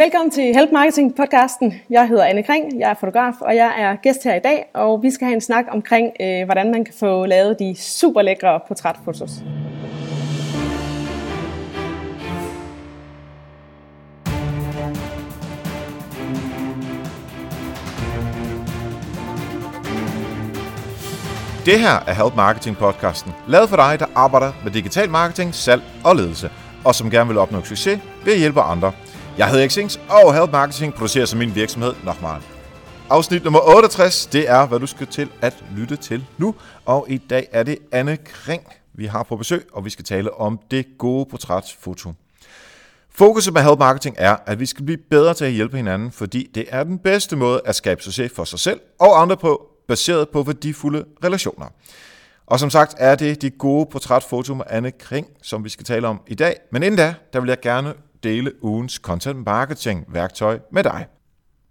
Velkommen til Help Marketing podcasten. Jeg hedder Anne Kring, jeg er fotograf, og jeg er gæst her i dag, og vi skal have en snak omkring, øh, hvordan man kan få lavet de super lækre portrætfotos. Det her er Help Marketing podcasten, lavet for dig, der arbejder med digital marketing, salg og ledelse, og som gerne vil opnå succes ved at hjælpe andre. Jeg hedder Xings, og Help Marketing producerer som min virksomhed Nochmal. Afsnit nummer 68, det er, hvad du skal til at lytte til nu. Og i dag er det Anne Kring, vi har på besøg, og vi skal tale om det gode portrætfoto. Fokuset med Help Marketing er, at vi skal blive bedre til at hjælpe hinanden, fordi det er den bedste måde at skabe succes for sig selv og andre på, baseret på værdifulde relationer. Og som sagt er det de gode portrætfoto med Anne Kring, som vi skal tale om i dag. Men inden da, der vil jeg gerne dele ugens content marketing værktøj med dig.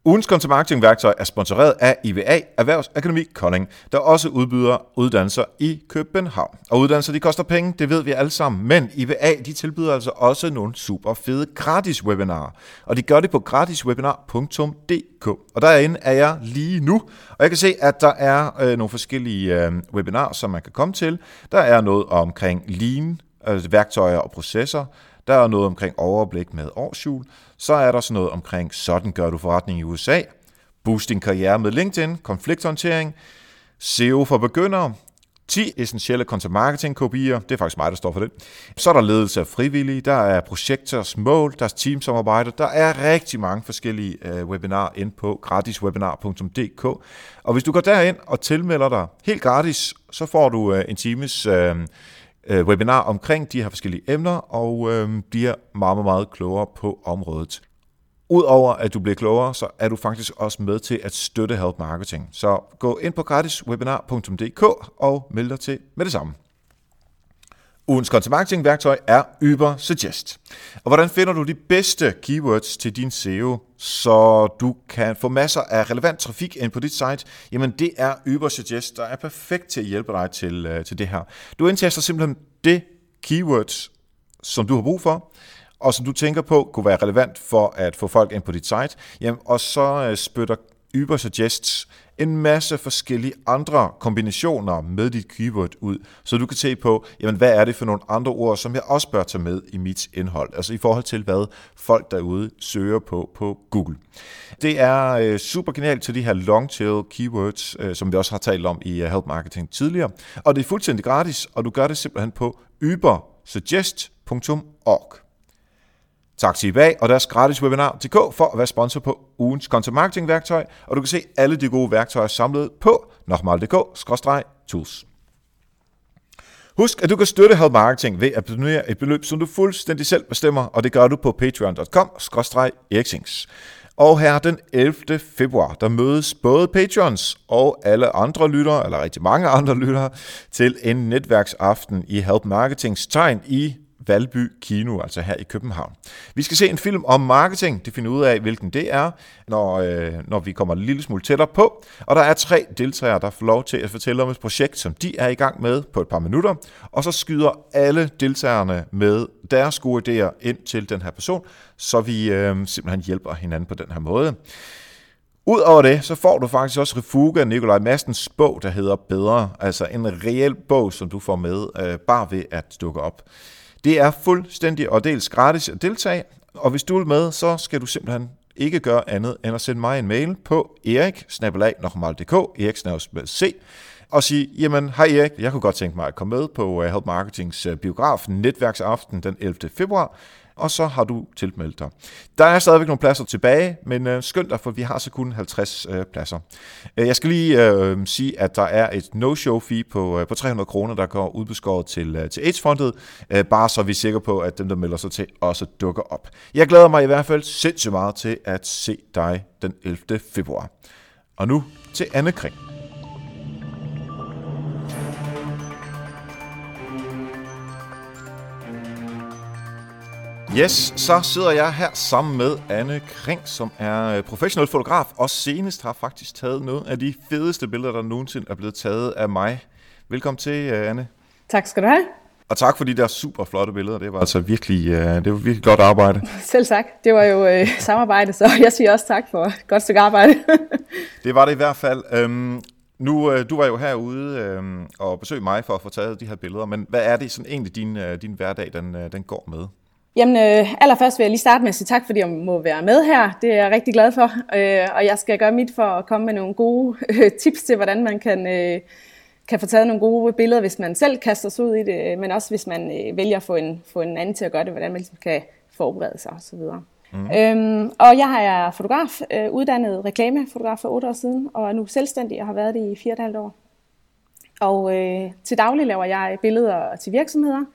Ugens content marketing værktøj er sponsoreret af IVA Erhvervsakademi Kolding, der også udbyder uddannelser i København. Og uddannelser de koster penge, det ved vi alle sammen, men IVA de tilbyder altså også nogle super fede gratis webinarer. Og de gør det på gratiswebinar.dk. Og derinde er jeg lige nu, og jeg kan se, at der er øh, nogle forskellige øh, webinarer, som man kan komme til. Der er noget omkring lean, øh, værktøjer og processer. Der er noget omkring overblik med årsjul. Så er der sådan noget omkring, sådan gør du forretning i USA. Boost din karriere med LinkedIn, konflikthåndtering, SEO for begyndere, 10 essentielle content marketing kopier. Det er faktisk mig, der står for det. Så er der ledelse af frivillige, der er projekters mål, der er teamsamarbejde. Der er rigtig mange forskellige øh, webinar webinarer ind på gratiswebinar.dk. Og hvis du går derind og tilmelder dig helt gratis, så får du øh, en times øh, øh, webinar omkring de her forskellige emner, og øh, bliver meget, meget, meget klogere på området. Udover at du bliver klogere, så er du faktisk også med til at støtte Help Marketing. Så gå ind på gratiswebinar.dk og meld dig til med det samme. Ugens content marketing værktøj er Uber Suggest. Og hvordan finder du de bedste keywords til din SEO, så du kan få masser af relevant trafik ind på dit site? Jamen det er Uber Suggest, der er perfekt til at hjælpe dig til, øh, til det her. Du indtaster simpelthen det keywords, som du har brug for, og som du tænker på kunne være relevant for at få folk ind på dit site. Jamen, og så øh, spytter Uber Suggests en masse forskellige andre kombinationer med dit keyword ud, så du kan se på, jamen, hvad er det for nogle andre ord, som jeg også bør tage med i mit indhold, altså i forhold til, hvad folk derude søger på på Google. Det er øh, super genialt til de her long tail keywords, øh, som vi også har talt om i uh, Help Marketing tidligere, og det er fuldstændig gratis, og du gør det simpelthen på ubersuggest.org. Tak til IBA og deres gratis webinar.dk for at være sponsor på ugens content marketing værktøj, og du kan se alle de gode værktøjer samlet på nokmal.dk-tools. Husk, at du kan støtte Help Marketing ved at donere et beløb, som du fuldstændig selv bestemmer, og det gør du på patreon.com-eriksings. Og her den 11. februar, der mødes både patrons og alle andre lyttere, eller rigtig mange andre lyttere, til en netværksaften i Help Marketings tegn i Valby Kino, altså her i København. Vi skal se en film om marketing, det finder ud af, hvilken det er, når, øh, når vi kommer en lille smule tættere på. Og der er tre deltagere, der får lov til at fortælle om et projekt, som de er i gang med på et par minutter. Og så skyder alle deltagerne med deres gode idéer ind til den her person, så vi øh, simpelthen hjælper hinanden på den her måde. Udover det, så får du faktisk også Refuga Nikolaj Mastens bog, der hedder Bedre. Altså en reel bog, som du får med øh, bare ved at dukke op. Det er fuldstændig og dels gratis at deltage, og hvis du vil med, så skal du simpelthen ikke gøre andet end at sende mig en mail på erik erik c og sige, jamen hej Erik, jeg kunne godt tænke mig at komme med på øh, Help Marketings øh, biograf netværksaften den 11. februar og så har du tilmeldt dig. Der er stadigvæk nogle pladser tilbage, men øh, skynd dig, for vi har så kun 50 øh, pladser. Øh, jeg skal lige øh, sige, at der er et no-show fee på, øh, på 300 kroner, der går udbeskåret til, øh, til AIDS-fondet, øh, bare så vi er sikre på, at dem, der melder sig til, også dukker op. Jeg glæder mig i hvert fald sindssygt meget til at se dig den 11. februar. Og nu til Anne Kring. Yes, så sidder jeg her sammen med Anne Kring, som er øh, professionel fotograf, og senest har faktisk taget nogle af de fedeste billeder, der nogensinde er blevet taget af mig. Velkommen til, øh, Anne. Tak skal du have. Og tak for de der super flotte billeder. Det var altså virkelig, uh, det var virkelig godt arbejde. Selv tak. Det var jo uh, samarbejde, så jeg siger også tak for et godt stykke arbejde. det var det i hvert fald. Um, nu, du var jo herude um, og besøgte mig for at få taget de her billeder, men hvad er det sådan egentlig, din, din hverdag den, den går med? Jamen, øh, allerførst vil jeg lige starte med at sige tak, fordi jeg må være med her. Det er jeg rigtig glad for, øh, og jeg skal gøre mit for at komme med nogle gode øh, tips til, hvordan man kan, øh, kan få taget nogle gode billeder, hvis man selv kaster sig ud i det, men også hvis man øh, vælger at få en, få en anden til at gøre det, hvordan man ligesom kan forberede sig osv. Mm. Øhm, og jeg er fotograf, øh, uddannet reklamefotograf for otte år siden, og er nu selvstændig og har været det i fire og et halvt år. Og øh, til daglig laver jeg billeder til virksomheder,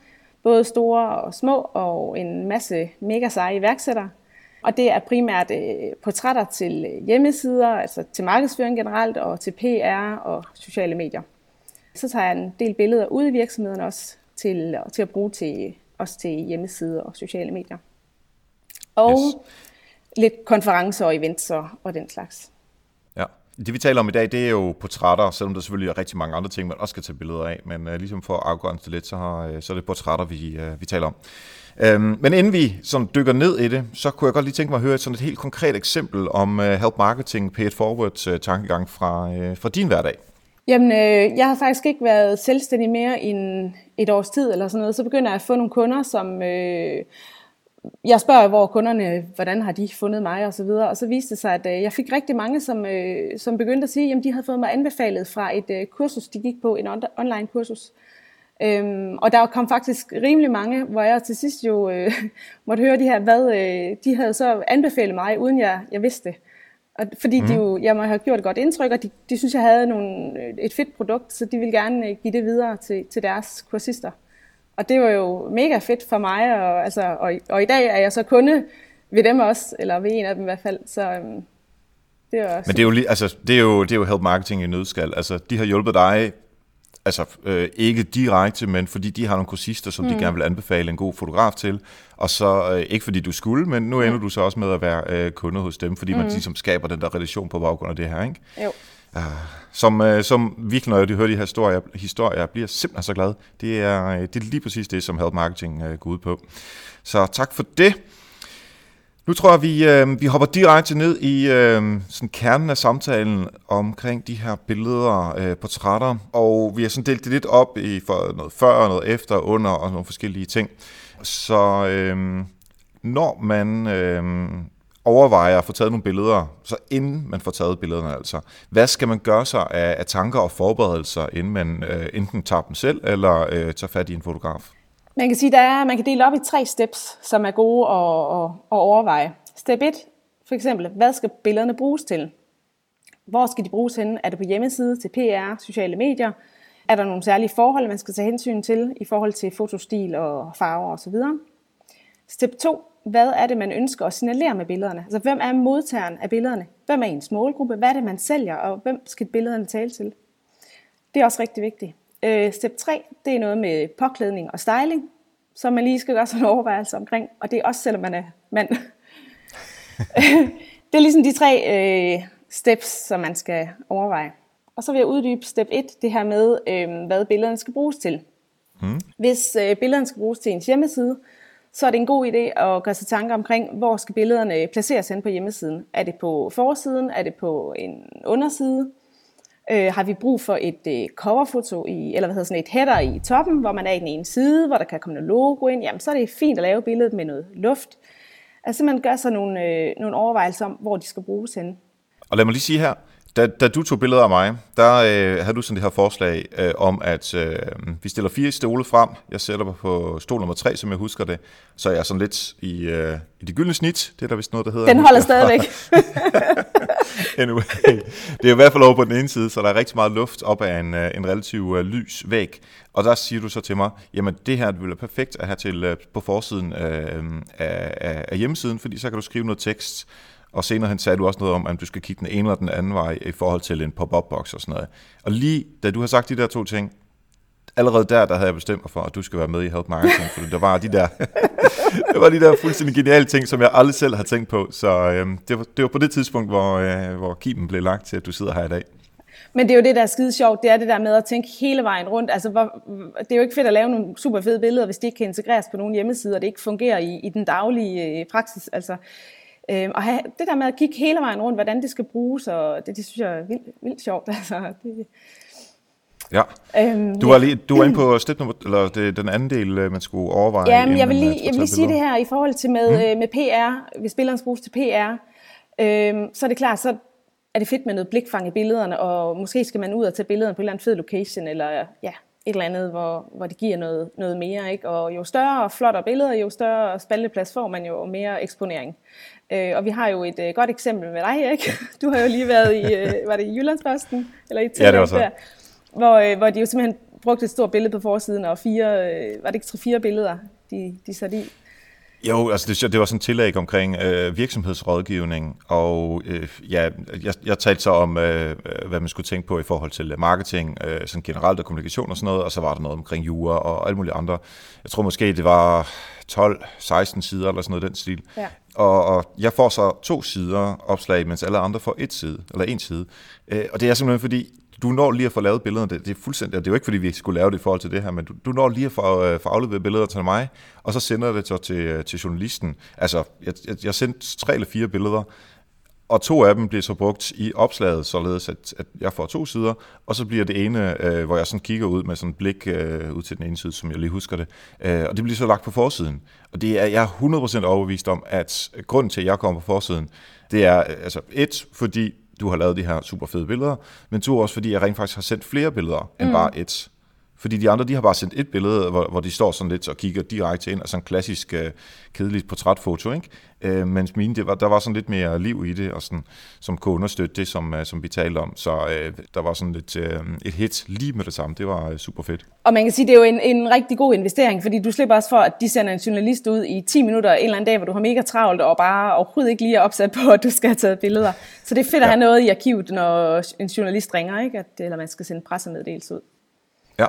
både store og små, og en masse mega seje iværksættere. Og det er primært øh, portrætter til hjemmesider, altså til markedsføring generelt, og til PR og sociale medier. Så tager jeg en del billeder ud i virksomheden også til, til at bruge til, også til hjemmesider og sociale medier. Og yes. lidt konferencer og events og, og den slags. Det vi taler om i dag, det er jo portrætter, selvom der selvfølgelig er rigtig mange andre ting, man også skal tage billeder af. Men uh, ligesom for at afgrænse det lidt, så, har, uh, så er det portrætter, vi, uh, vi taler om. Um, men inden vi sådan dykker ned i det, så kunne jeg godt lige tænke mig at høre et, sådan et helt konkret eksempel om uh, Help Marketing Pay It Forward uh, tankegang fra, uh, fra din hverdag. Jamen, øh, jeg har faktisk ikke været selvstændig mere end et års tid eller sådan noget. Så begynder jeg at få nogle kunder, som... Øh, jeg spørger, hvor kunderne, hvordan har de fundet mig og så videre. Og så viste det sig, at øh, jeg fik rigtig mange, som, øh, som begyndte at sige, at de havde fået mig anbefalet fra et øh, kursus, de gik på, en on- online kursus. Øhm, og der kom faktisk rimelig mange, hvor jeg til sidst jo øh, måtte høre de her, hvad øh, de havde så anbefalet mig, uden jeg, jeg vidste det. Og fordi mm. de jo, jeg må have gjort et godt indtryk, og de, de synes, jeg havde nogle, et fedt produkt, så de ville gerne give det videre til, til deres kursister. Og det var jo mega fedt for mig, og, altså, og, og i dag er jeg så kunde ved dem også, eller ved en af dem i hvert fald. Så øhm, det også... Men det er, jo, altså, det, er jo, det er jo help marketing i nødskal. Altså, de har hjulpet dig altså øh, ikke direkte, men fordi de har nogle kursister, som mm. de gerne vil anbefale en god fotograf til, og så øh, ikke fordi du skulle, men nu ender mm. du så også med at være øh, kunde hos dem, fordi mm. man ligesom skaber den der relation på baggrund af det her, ikke? Jo. Uh, som, øh, som virkelig, når jeg hører de her historier, historier, bliver simpelthen så glad. Det er, øh, det er lige præcis det, som Help Marketing går ud på. Så tak for det. Nu tror jeg, vi, øh, vi hopper direkte ned i øh, sådan kernen af samtalen omkring de her billeder, øh, portrætter, og vi har sådan delt det lidt op i for noget før, noget efter, under og nogle forskellige ting. Så øh, når man øh, overvejer at få taget nogle billeder, så inden man får taget billederne altså, hvad skal man gøre sig af, af tanker og forberedelser, inden man øh, enten tager dem selv, eller øh, tager fat i en fotograf? Man kan sige, der er, man kan dele op i tre steps, som er gode at, at, at overveje. Step 1, for eksempel, hvad skal billederne bruges til? Hvor skal de bruges hen? Er det på hjemmeside, til PR, sociale medier? Er der nogle særlige forhold, man skal tage hensyn til i forhold til fotostil og farver osv.? Step 2, hvad er det, man ønsker at signalere med billederne? Altså, hvem er modtageren af billederne? Hvem er ens målgruppe? Hvad er det, man sælger? Og hvem skal billederne tale til? Det er også rigtig vigtigt. Øh, step 3, det er noget med påklædning og styling, som man lige skal gøre sådan en overvejelse omkring. Og det er også selvom man er mand. det er ligesom de tre øh, steps, som man skal overveje. Og så vil jeg uddybe step 1, det her med, øh, hvad billederne skal bruges til. Hmm. Hvis øh, billederne skal bruges til en hjemmeside, så er det en god idé at gøre sig tanker omkring, hvor skal billederne placeres hen på hjemmesiden. Er det på forsiden? Er det på en underside? Øh, har vi brug for et øh, coverfoto, i, eller hvad hedder sådan et header i toppen, hvor man er i den ene side, hvor der kan komme noget logo ind, jamen så er det fint at lave billedet med noget luft. Altså man gør sig nogle, øh, nogle overvejelser om, hvor de skal bruges hen. Og lad mig lige sige her, da, da du tog billeder af mig, der øh, havde du sådan det her forslag øh, om, at øh, vi stiller fire stole frem. Jeg sætter mig på stol nummer tre, som jeg husker det. Så er jeg sådan lidt i, øh, i det gyldne snit. Det er der vist noget, der hedder. Den holder stadigvæk. anyway, det er i hvert fald over på den ene side, så der er rigtig meget luft op af en, øh, en relativ uh, lys væg. Og der siger du så til mig, jamen det her vil være perfekt at have til uh, på forsiden uh, af, af, af hjemmesiden, fordi så kan du skrive noget tekst, og senere hen sagde du også noget om, at du skal kigge den ene eller den anden vej i forhold til en pop-up-box og sådan noget. Og lige da du har sagt de der to ting, allerede der, der havde jeg bestemt mig for, at du skal være med i Help Marketing, for der var de der, det var de der fuldstændig geniale ting, som jeg aldrig selv har tænkt på. Så øhm, det, var, det var på det tidspunkt, hvor, øh, hvor kimen blev lagt til, at du sidder her i dag. Men det er jo det, der er skide sjovt, det er det der med at tænke hele vejen rundt. Altså, hvor, det er jo ikke fedt at lave nogle super fede billeder, hvis det ikke kan integreres på nogle hjemmesider, og det ikke fungerer i, i den daglige øh, praksis. Altså, øh, og have, det der med at kigge hele vejen rundt, hvordan det skal bruges, og det, det synes jeg er vildt, vildt sjovt. Altså, det, Ja. Øhm, du var lige du var inde på step nummer, eller det, den anden del, øh, man skulle overveje. Ja, men jeg vil lige, jeg vil lige sige det her i forhold til med, mm. med PR, hvis billederne bruges til PR, øhm, så er det klart, så er det fedt med noget blikfang i billederne, og måske skal man ud og tage billederne på en eller anden fed location, eller ja, et eller andet, hvor, hvor det giver noget, noget mere. Ikke? Og jo større og flottere billeder, jo større spalteplads får man jo mere eksponering. Øh, og vi har jo et øh, godt eksempel med dig, ikke? Du har jo lige været i, øh, var det i Jyllandsposten? Eller i ja, det var så. Der, hvor, øh, hvor de jo simpelthen brugte et stort billede på forsiden, og fire, øh, var det ikke tre-fire billeder, de, de satte i? Jo, altså det, det var sådan et tillæg omkring øh, virksomhedsrådgivning, og øh, ja, jeg, jeg talte så om, øh, hvad man skulle tænke på i forhold til marketing, øh, sådan generelt og kommunikation og sådan noget, og så var der noget omkring jura og alle mulige andre. Jeg tror måske, det var 12-16 sider eller sådan noget den stil. Ja. Og, og jeg får så to sider opslag, mens alle andre får et side, eller en side. Øh, og det er simpelthen fordi, du når lige at få lavet billederne, det, det er fuldstændig, det er jo ikke fordi, vi skulle lave det i forhold til det her, men du, du når lige at få, øh, få afleveret billeder til mig, og så sender det så til, øh, til journalisten. Altså, jeg, jeg, jeg sendte tre eller fire billeder, og to af dem bliver så brugt i opslaget, således at, at jeg får to sider, og så bliver det ene, øh, hvor jeg sådan kigger ud med sådan et blik øh, ud til den ene side, som jeg lige husker det, øh, og det bliver så lagt på forsiden. Og det er jeg er 100% overbevist om, at grunden til, at jeg kommer på forsiden, det er øh, altså et, fordi du har lavet de her super fede billeder, men to også fordi jeg rent faktisk har sendt flere billeder end mm. bare et. Fordi de andre, de har bare sendt et billede, hvor, hvor de står sådan lidt og kigger direkte ind, og sådan en klassisk uh, kedeligt portrætfoto, ikke? Uh, mens mine, det var, der var sådan lidt mere liv i det, og sådan, som kunne understøtte det, som, uh, som vi talte om. Så uh, der var sådan lidt uh, et hit lige med det samme. Det var uh, super fedt. Og man kan sige, det er jo en, en rigtig god investering, fordi du slipper også for, at de sender en journalist ud i 10 minutter en eller anden dag, hvor du har mega travlt, og bare overhovedet ikke lige er opsat på, at du skal have taget billeder. Så det er fedt at ja. have noget i arkivet, når en journalist ringer, ikke? At, eller man skal sende pressemeddelelse ud. Ja,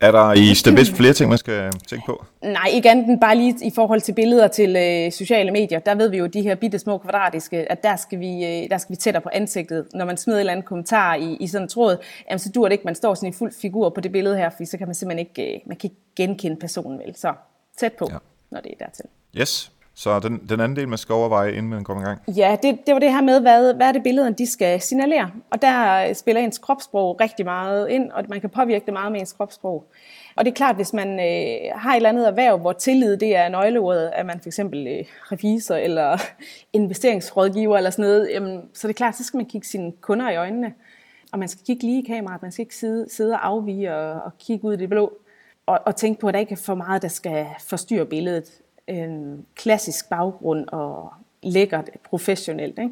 er der i Stabis flere ting, man skal tænke på? Nej, ikke andet bare lige i forhold til billeder til øh, sociale medier. Der ved vi jo, de her bitte små kvadratiske, at der skal, vi, øh, der skal vi tættere på ansigtet. Når man smider et eller andet kommentar i, i sådan en tråd, jamen, så dur det ikke, man står sådan i fuld figur på det billede her, for så kan man simpelthen ikke, øh, man kan ikke genkende personen vel. Så tæt på, ja. når det er dertil. Yes. Så den, den anden del, man skal overveje, inden man kommer i gang? Ja, det, det var det her med, hvad, hvad er det billederne, de skal signalere. Og der spiller ens kropssprog rigtig meget ind, og man kan påvirke det meget med ens kropssprog. Og det er klart, hvis man øh, har et eller andet erhverv, hvor tillid det er nøgleordet, at man for eksempel øh, revisor eller investeringsrådgiver eller sådan noget, jamen, så det er klart, så skal man kigge sine kunder i øjnene. Og man skal kigge lige i kameraet, man skal ikke sidde, sidde og afvige og, og kigge ud i det blå. Og, og tænke på, at der ikke er for meget, der skal forstyrre billedet en klassisk baggrund og lækkert professionelt. Ikke?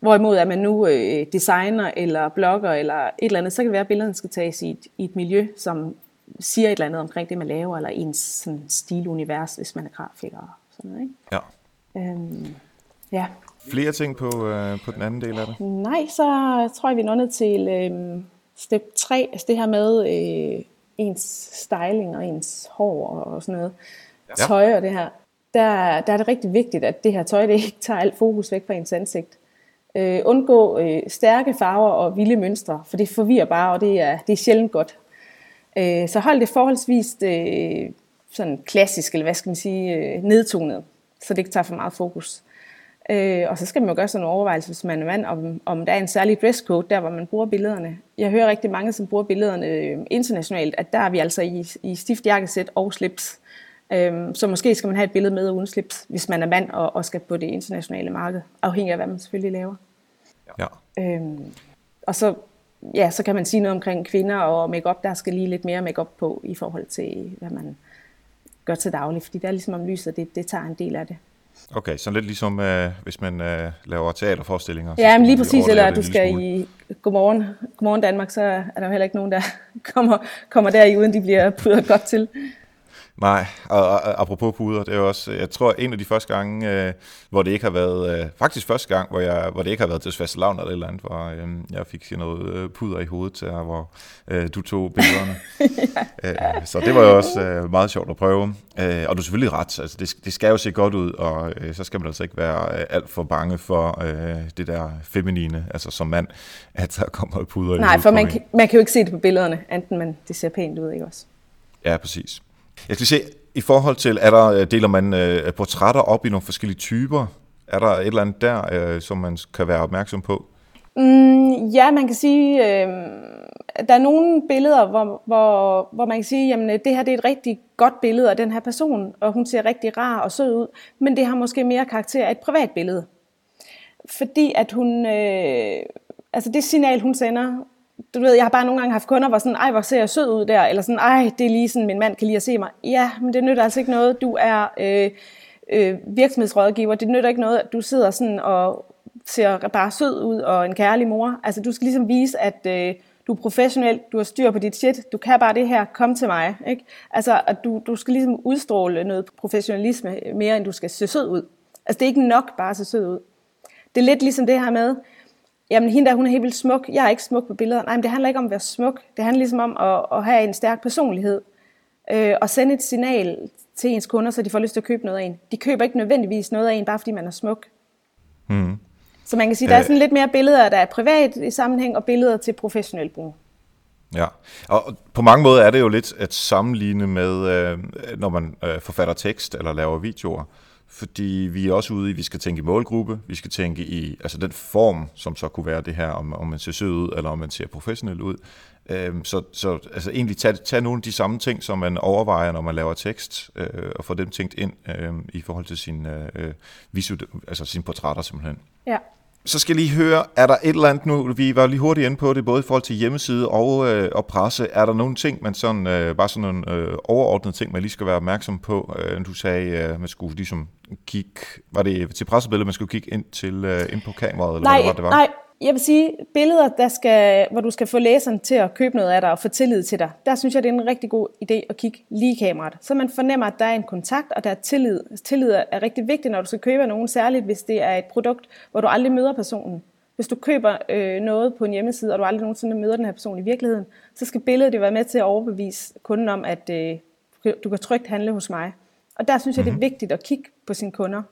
Hvorimod at man nu øh, designer eller blogger eller et eller andet, så kan det være, at billederne skal tages i et, i et miljø, som siger et eller andet omkring det, man laver, eller ens sådan, stilunivers, hvis man er grafiker og sådan noget. Ikke? Ja. Øhm, ja. Flere ting på, øh, på den anden del af det? Nej, så tror jeg, vi er nået til øh, step 3, altså det her med øh, ens styling og ens hår og sådan noget ja. tøj og det her, der, der er det rigtig vigtigt, at det her tøj det ikke tager alt fokus væk fra ens ansigt. Øh, undgå øh, stærke farver og vilde mønstre, for det forvirrer bare, og det er, det er sjældent godt. Øh, så hold det forholdsvis øh, sådan klassisk, eller hvad skal man sige, øh, nedtonet, så det ikke tager for meget fokus. Øh, og så skal man jo gøre sådan en overvejelse, hvis man er mand, om, om der er en særlig dresscode, der hvor man bruger billederne. Jeg hører rigtig mange, som bruger billederne øh, internationalt, at der er vi altså i, i stift jakkesæt og slips. Øhm, så måske skal man have et billede med uden slips, hvis man er mand og, og skal på det internationale marked, afhængig af hvad man selvfølgelig laver. Ja. Øhm, og så, ja, så kan man sige noget omkring kvinder og makeup. Der skal lige lidt mere makeup på i forhold til, hvad man gør til daglig, fordi der er ligesom om lyset, det, det tager en del af det. Okay, så lidt ligesom øh, hvis man øh, laver teaterforestillinger. Ja, men lige præcis, eller du skal smule. i Godmorgen, Godmorgen Danmark, så er der jo heller ikke nogen, der kommer, kommer der i, uden de bliver pudret godt til. Nej, og, og apropos puder, det er også, jeg tror, en af de første gange, øh, hvor det ikke har været, øh, faktisk første gang, hvor, jeg, hvor det ikke har været til lavn eller et eller andet, hvor øh, jeg fik noget øh, puder i hovedet til, hvor øh, du tog billederne. ja. øh, så det var jo også øh, meget sjovt at prøve. Øh, og du er selvfølgelig ret, altså det, det skal jo se godt ud, og øh, så skal man altså ikke være øh, alt for bange for øh, det der feminine, altså som mand, at der kommer puder i Nej, for man kan, man kan jo ikke se det på billederne, enten man, det ser pænt ud, ikke også? Ja, præcis. Jeg skal se, i forhold til, er der, øh, deler man øh, portrætter op i nogle forskellige typer? Er der et eller andet der, øh, som man kan være opmærksom på? Mm, ja, man kan sige, øh, der er nogle billeder, hvor, hvor, hvor man kan sige, jamen øh, det her det er et rigtig godt billede af den her person, og hun ser rigtig rar og sød ud, men det har måske mere karakter af et privat billede. Fordi at hun, øh, altså det signal hun sender, du ved, jeg har bare nogle gange haft kunder, hvor sådan, ej, hvor ser jeg sød ud der, eller sådan, ej, det er lige sådan, min mand kan lige at se mig. Ja, men det nytter altså ikke noget. Du er øh, øh, virksomhedsrådgiver. Det nytter ikke noget, at du sidder sådan og ser bare sød ud og en kærlig mor. Altså, du skal ligesom vise, at øh, du er professionel, du har styr på dit shit, du kan bare det her, kom til mig. Ikke? Altså, at du, du skal ligesom udstråle noget professionalisme mere, end du skal se sød ud. Altså, det er ikke nok bare at se sød ud. Det er lidt ligesom det her med, jamen hende der, hun er helt vildt smuk, jeg er ikke smuk på billeder. Nej, men det handler ikke om at være smuk. Det handler ligesom om at, at have en stærk personlighed. Øh, og sende et signal til ens kunder, så de får lyst til at købe noget af en. De køber ikke nødvendigvis noget af en, bare fordi man er smuk. Mm. Så man kan sige, der er sådan lidt mere billeder, der er privat i sammenhæng, og billeder til professionel brug. Ja, og på mange måder er det jo lidt at sammenligne med, øh, når man øh, forfatter tekst eller laver videoer fordi vi er også ude i, vi skal tænke i målgruppe, vi skal tænke i altså den form, som så kunne være det her, om, om man ser sød ud, eller om man ser professionel ud. Øhm, så, så altså egentlig tage, tage nogle af de samme ting, som man overvejer, når man laver tekst, øh, og få dem tænkt ind øh, i forhold til sin, øh, visual, altså sine portrætter simpelthen. Ja. Så skal jeg lige høre, er der et eller andet nu, vi var lige hurtigt inde på det, både i forhold til hjemmeside og, øh, og presse, er der nogle ting, man sådan, øh, bare sådan nogle øh, overordnede ting, man lige skal være opmærksom på? Øh, du sagde, øh, man skulle ligesom kigge, var det til pressebilledet, man skulle kigge ind, til, øh, ind på kameraet, eller nej, hvad det var? Nej, jeg vil sige, billeder, der skal, hvor du skal få læseren til at købe noget af dig og få tillid til dig, der synes jeg, det er en rigtig god idé at kigge lige i kameraet. Så man fornemmer, at der er en kontakt, og der er tillid. Tillid er rigtig vigtigt, når du skal købe nogen, særligt hvis det er et produkt, hvor du aldrig møder personen. Hvis du køber øh, noget på en hjemmeside, og du aldrig nogensinde møder den her person i virkeligheden, så skal billedet det være med til at overbevise kunden om, at øh, du kan trygt handle hos mig. Og der synes jeg, det er mhm. vigtigt at kigge på sine kunder.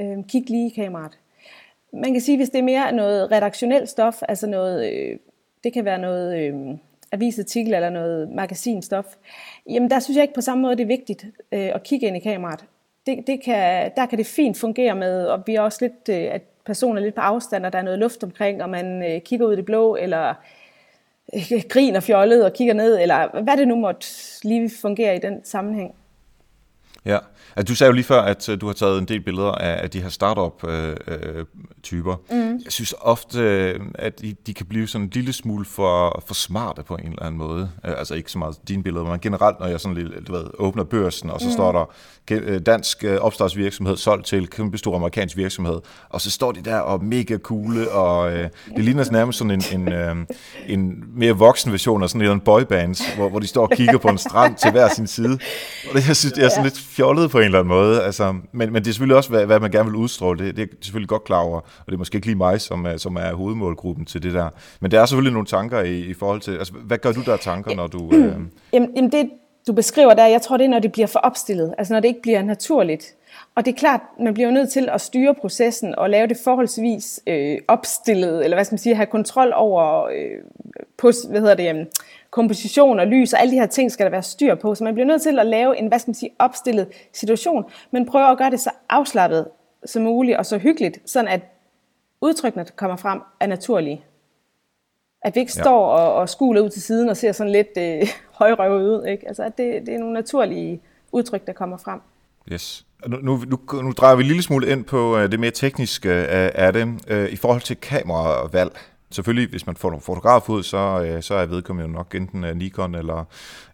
Øh, kig lige i kameraet man kan sige, hvis det er mere noget redaktionelt stof, altså noget, øh, det kan være noget øh, avisartikel eller noget magasinstof, jamen der synes jeg ikke på samme måde, det er vigtigt øh, at kigge ind i kameraet. Det, det kan, der kan det fint fungere med, og vi er også lidt, øh, at personen er lidt på afstand, og der er noget luft omkring, og man øh, kigger ud i det blå, eller øh, griner fjollet og kigger ned, eller hvad det nu måtte lige fungere i den sammenhæng. Ja, altså, du sagde jo lige før, at uh, du har taget en del billeder af, af de her startup-typer. Uh, mm. Jeg synes ofte, uh, at de, de kan blive sådan en lille smule for, for smarte på en eller anden måde. Altså ikke så meget dine billeder, men generelt, når jeg sådan lidt, du ved, åbner børsen, og så mm. står der dansk opstartsvirksomhed solgt til kæmpe stor amerikansk virksomhed, og så står de der og mega coole, og uh, det ligner nærmest sådan en, en, uh, en mere voksen version af sådan en boyband, hvor, hvor de står og kigger på en strand til hver sin side. Og det, jeg synes, det er sådan lidt fjollet på en eller anden måde. Altså, men, men det er selvfølgelig også, hvad, hvad man gerne vil udstråle. Det, det er selvfølgelig godt klar over, og det er måske ikke lige mig, som er, som er hovedmålgruppen til det der. Men der er selvfølgelig nogle tanker i, i forhold til, altså, hvad gør du der tanker, når du... Øh... Jamen, jamen det, du beskriver der, jeg tror, det er, når det bliver for opstillet, altså når det ikke bliver naturligt. Og det er klart, man bliver nødt til at styre processen og lave det forholdsvis øh, opstillet, eller hvad skal man sige, have kontrol over, øh, på, hvad hedder det, øh, komposition og lys og alle de her ting skal der være styr på. Så man bliver nødt til at lave en, hvad skal man sige, opstillet situation, men prøve at gøre det så afslappet som muligt og så hyggeligt, sådan at udtrykkene, der kommer frem, er naturlige. At vi ikke ja. står og, og skuler ud til siden og ser sådan lidt øh, højrøvet ud. Ikke? Altså, at det, det er nogle naturlige udtryk, der kommer frem. Yes. Nu, nu, nu, nu drejer vi en lille smule ind på uh, det mere tekniske af, af det. Uh, I forhold til kameravalg, Selvfølgelig, hvis man får nogle fotograf ud, så, øh, så er vedkommende jo nok enten øh, Nikon eller,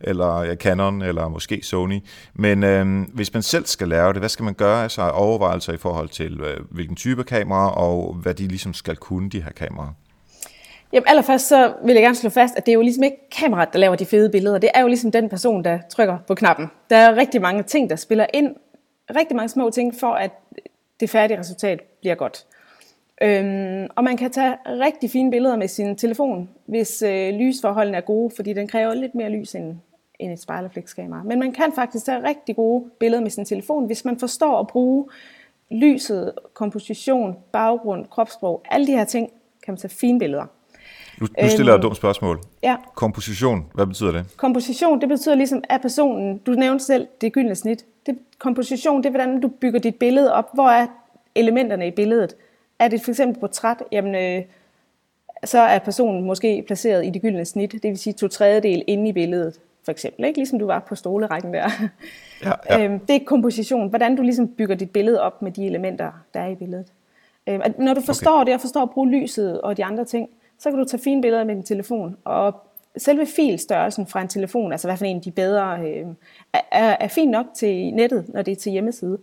eller Canon eller måske Sony. Men øh, hvis man selv skal lave det, hvad skal man gøre? Altså overvejelser i forhold til, øh, hvilken type kamera og hvad de ligesom skal kunne, de her kameraer? Jamen allerførst så vil jeg gerne slå fast, at det er jo ligesom ikke kameraet, der laver de fede billeder. Det er jo ligesom den person, der trykker på knappen. Der er rigtig mange ting, der spiller ind. Rigtig mange små ting for, at det færdige resultat bliver godt. Øhm, og man kan tage rigtig fine billeder med sin telefon, hvis øh, lysforholdene er gode, fordi den kræver lidt mere lys end, end et spejlerflekskamera. Men man kan faktisk tage rigtig gode billeder med sin telefon, hvis man forstår at bruge lyset, komposition, baggrund, kropssprog, alle de her ting, kan man tage fine billeder. Nu, nu stiller jeg et dumt spørgsmål. Ja. Komposition, hvad betyder det? Komposition, det betyder ligesom, at personen, du nævnte selv det gyldne snit. Det, komposition, det er, hvordan du bygger dit billede op. Hvor er elementerne i billedet? Er det for eksempel portræt, jamen, øh, så er personen måske placeret i det gyldne snit, det vil sige to tredjedel inde i billedet, for eksempel. Ikke? Ligesom du var på stolerækken der. Ja, ja. Øhm, det er komposition. Hvordan du ligesom bygger dit billede op med de elementer, der er i billedet. Øhm, at når du forstår okay. det, og forstår at bruge lyset og de andre ting, så kan du tage fine billeder med din telefon. Og selve filstørrelsen fra en telefon, altså hvad for en de bedre, øh, er, er fint nok til nettet, når det er til hjemmeside.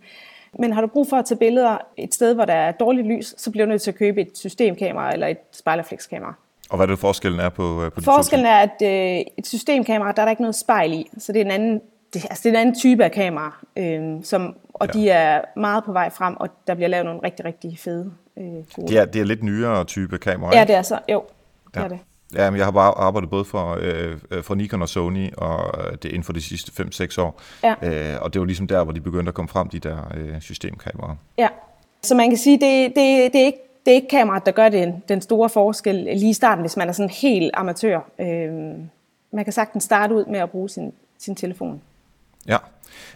Men har du brug for at tage billeder et sted, hvor der er dårligt lys, så bliver du nødt til at købe et systemkamera eller et spejlerflexkamera. Og hvad er det forskellen er på, øh, på de Forskellen er, at øh, et systemkamera, der er der ikke noget spejl i, så det er en anden, det, altså det er en anden type af kamera, øh, som, og ja. de er meget på vej frem, og der bliver lavet nogle rigtig, rigtig fede øh, gode. Det er, det er lidt nyere type kamera, Ja, ikke? det er så, jo, det Ja. er det. Ja, men jeg har bare arbejdet både for, øh, øh, for Nikon og Sony, og øh, det inden for de sidste 5-6 år. Ja. Øh, og det var ligesom der, hvor de begyndte at komme frem, de der øh, systemkameraer. Ja, så man kan sige, det, det, det, er, ikke, det er ikke kameraet, der gør den, den store forskel lige i starten, hvis man er sådan helt amatør. Øh, man kan sagtens starte ud med at bruge sin, sin telefon. Ja,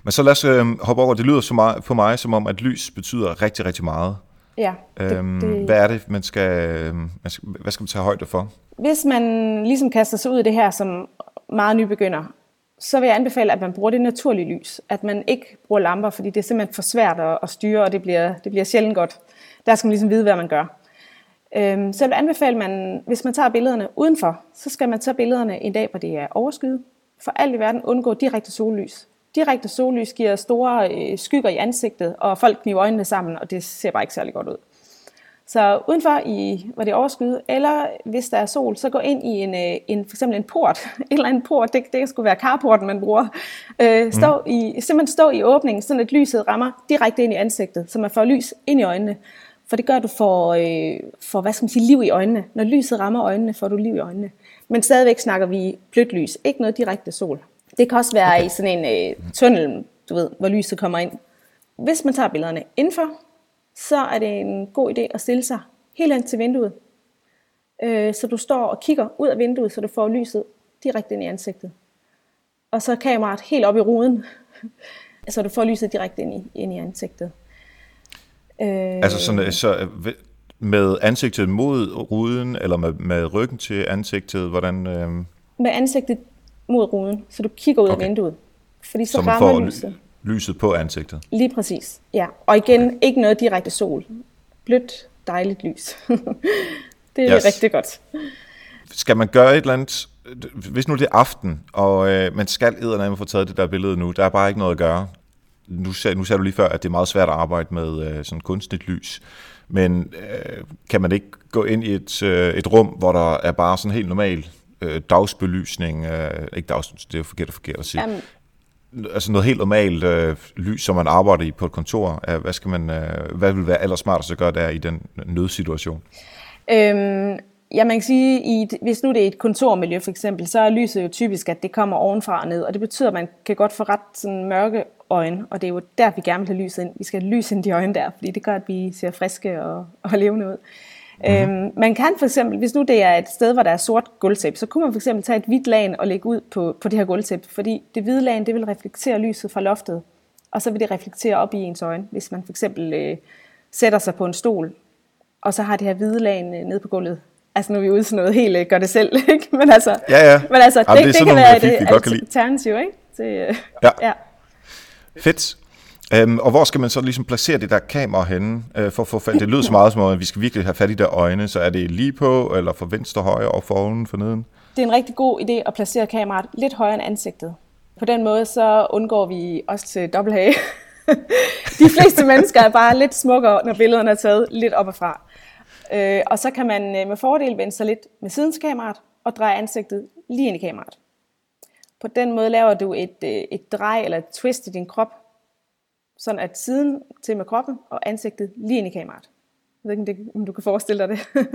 men så lad os øh, hoppe over. Det lyder så meget, på mig som om, at lys betyder rigtig, rigtig meget. Ja, det, Øhm, det, Hvad er det, man skal, øh, man skal, hvad skal man tage højde for? Hvis man ligesom kaster sig ud i det her som meget nybegynder, så vil jeg anbefale, at man bruger det naturlige lys. At man ikke bruger lamper, fordi det er simpelthen for svært at, at styre, og det bliver, det bliver sjældent godt. Der skal man ligesom vide, hvad man gør. Øhm, så jeg vil anbefale, at man, hvis man tager billederne udenfor, så skal man tage billederne en dag, hvor det er overskyet. For alt i verden undgå direkte sollys. Direkte sollys giver store øh, skygger i ansigtet, og folk kniver øjnene sammen, og det ser bare ikke særlig godt ud. Så udenfor, i, hvor det er overskyet, eller hvis der er sol, så gå ind i en, øh, en for eksempel en port, en eller anden port, det, det sgu være carporten, man bruger. Øh, stå mm. i, simpelthen stå i åbningen, sådan at lyset rammer direkte ind i ansigtet, så man får lys ind i øjnene. For det gør, at du får, øh, får hvad skal man sige, liv i øjnene. Når lyset rammer øjnene, får du liv i øjnene. Men stadigvæk snakker vi blødt lys, ikke noget direkte sol. Det kan også være okay. i sådan en øh, tunnel, du ved, hvor lyset kommer ind. Hvis man tager billederne indenfor, så er det en god idé at stille sig helt ind til vinduet. Øh, så du står og kigger ud af vinduet, så du får lyset direkte ind i ansigtet. Og så er kameraet helt op i ruden, så du får lyset direkte ind i, ind i ansigtet. Øh, Altså sådan, så øh, med ansigtet mod ruden, eller med, med ryggen til ansigtet, hvordan... Øh, med ansigtet mod ruden, så du kigger ud Okay. af vinduet. Fordi så, så man rammer får lyset. lyset. på ansigtet. Lige præcis, ja. Og igen, okay. ikke noget direkte sol. Blødt, dejligt lys. det er Yes. yes. rigtig godt. Skal man gøre et eller andet... Hvis nu det er aften, og øh, man skal eddermame få taget det der billede nu, der er bare ikke noget at gøre. Nu sagde, nu sagde du lige før, at det er meget svært at arbejde med øh, sådan kunstigt lys. Men øh, kan man ikke gå ind i et, øh, et rum, hvor der er bare sådan helt normal øh, dagsbelysning, øh, ikke dags, det er jo forkert, forkert at sige, Jamen, altså noget helt normalt øh, lys, som man arbejder i på et kontor. Øh, hvad, skal man, øh, hvad vil være allersmartest at gøre der i den nødsituation? Øhm, ja, man kan sige, i et, hvis nu det er et kontormiljø for eksempel, så er lyset jo typisk, at det kommer ovenfra og ned, og det betyder, at man kan godt få ret sådan mørke øjne, og det er jo der, vi gerne vil have lyset ind. Vi skal have lys ind i de øjne der, fordi det gør, at vi ser friske og, og levende ud. Mm. Øhm, man kan for eksempel, hvis nu det er et sted, hvor der er sort gulvtæppe, så kunne man for eksempel tage et hvidt lag og lægge ud på, på det her gulvtæppe, fordi det hvide lag, det vil reflektere lyset fra loftet, og så vil det reflektere op i ens øjne, hvis man for eksempel øh, sætter sig på en stol, og så har det her hvide lag øh, nede på gulvet. Altså nu er vi ude sådan noget helt øh, gør det selv, ikke? Men altså, Ja, ja. men altså Jamen, det, det det, kan være et lide. alternativ, ikke? Til, øh, Ja. ja. Fedt. Øhm, og hvor skal man så ligesom placere det der kamera henne, øh, for at få? Det lyder så meget som om, at vi skal virkelig have fat i der øjne, så er det lige på, eller for venstre, højre, og foroven, for neden? Det er en rigtig god idé at placere kameraet lidt højere end ansigtet. På den måde så undgår vi også til dobbelthage. De fleste mennesker er bare lidt smukkere, når billederne er taget lidt op og fra. Øh, og så kan man øh, med fordel vende sig lidt med siden kameraet og dreje ansigtet lige ind i kameraet. På den måde laver du et, øh, et drej eller et twist i din krop, sådan at siden til med kroppen og ansigtet lige ind i kameraet. Jeg ved ikke, om du kan forestille dig det.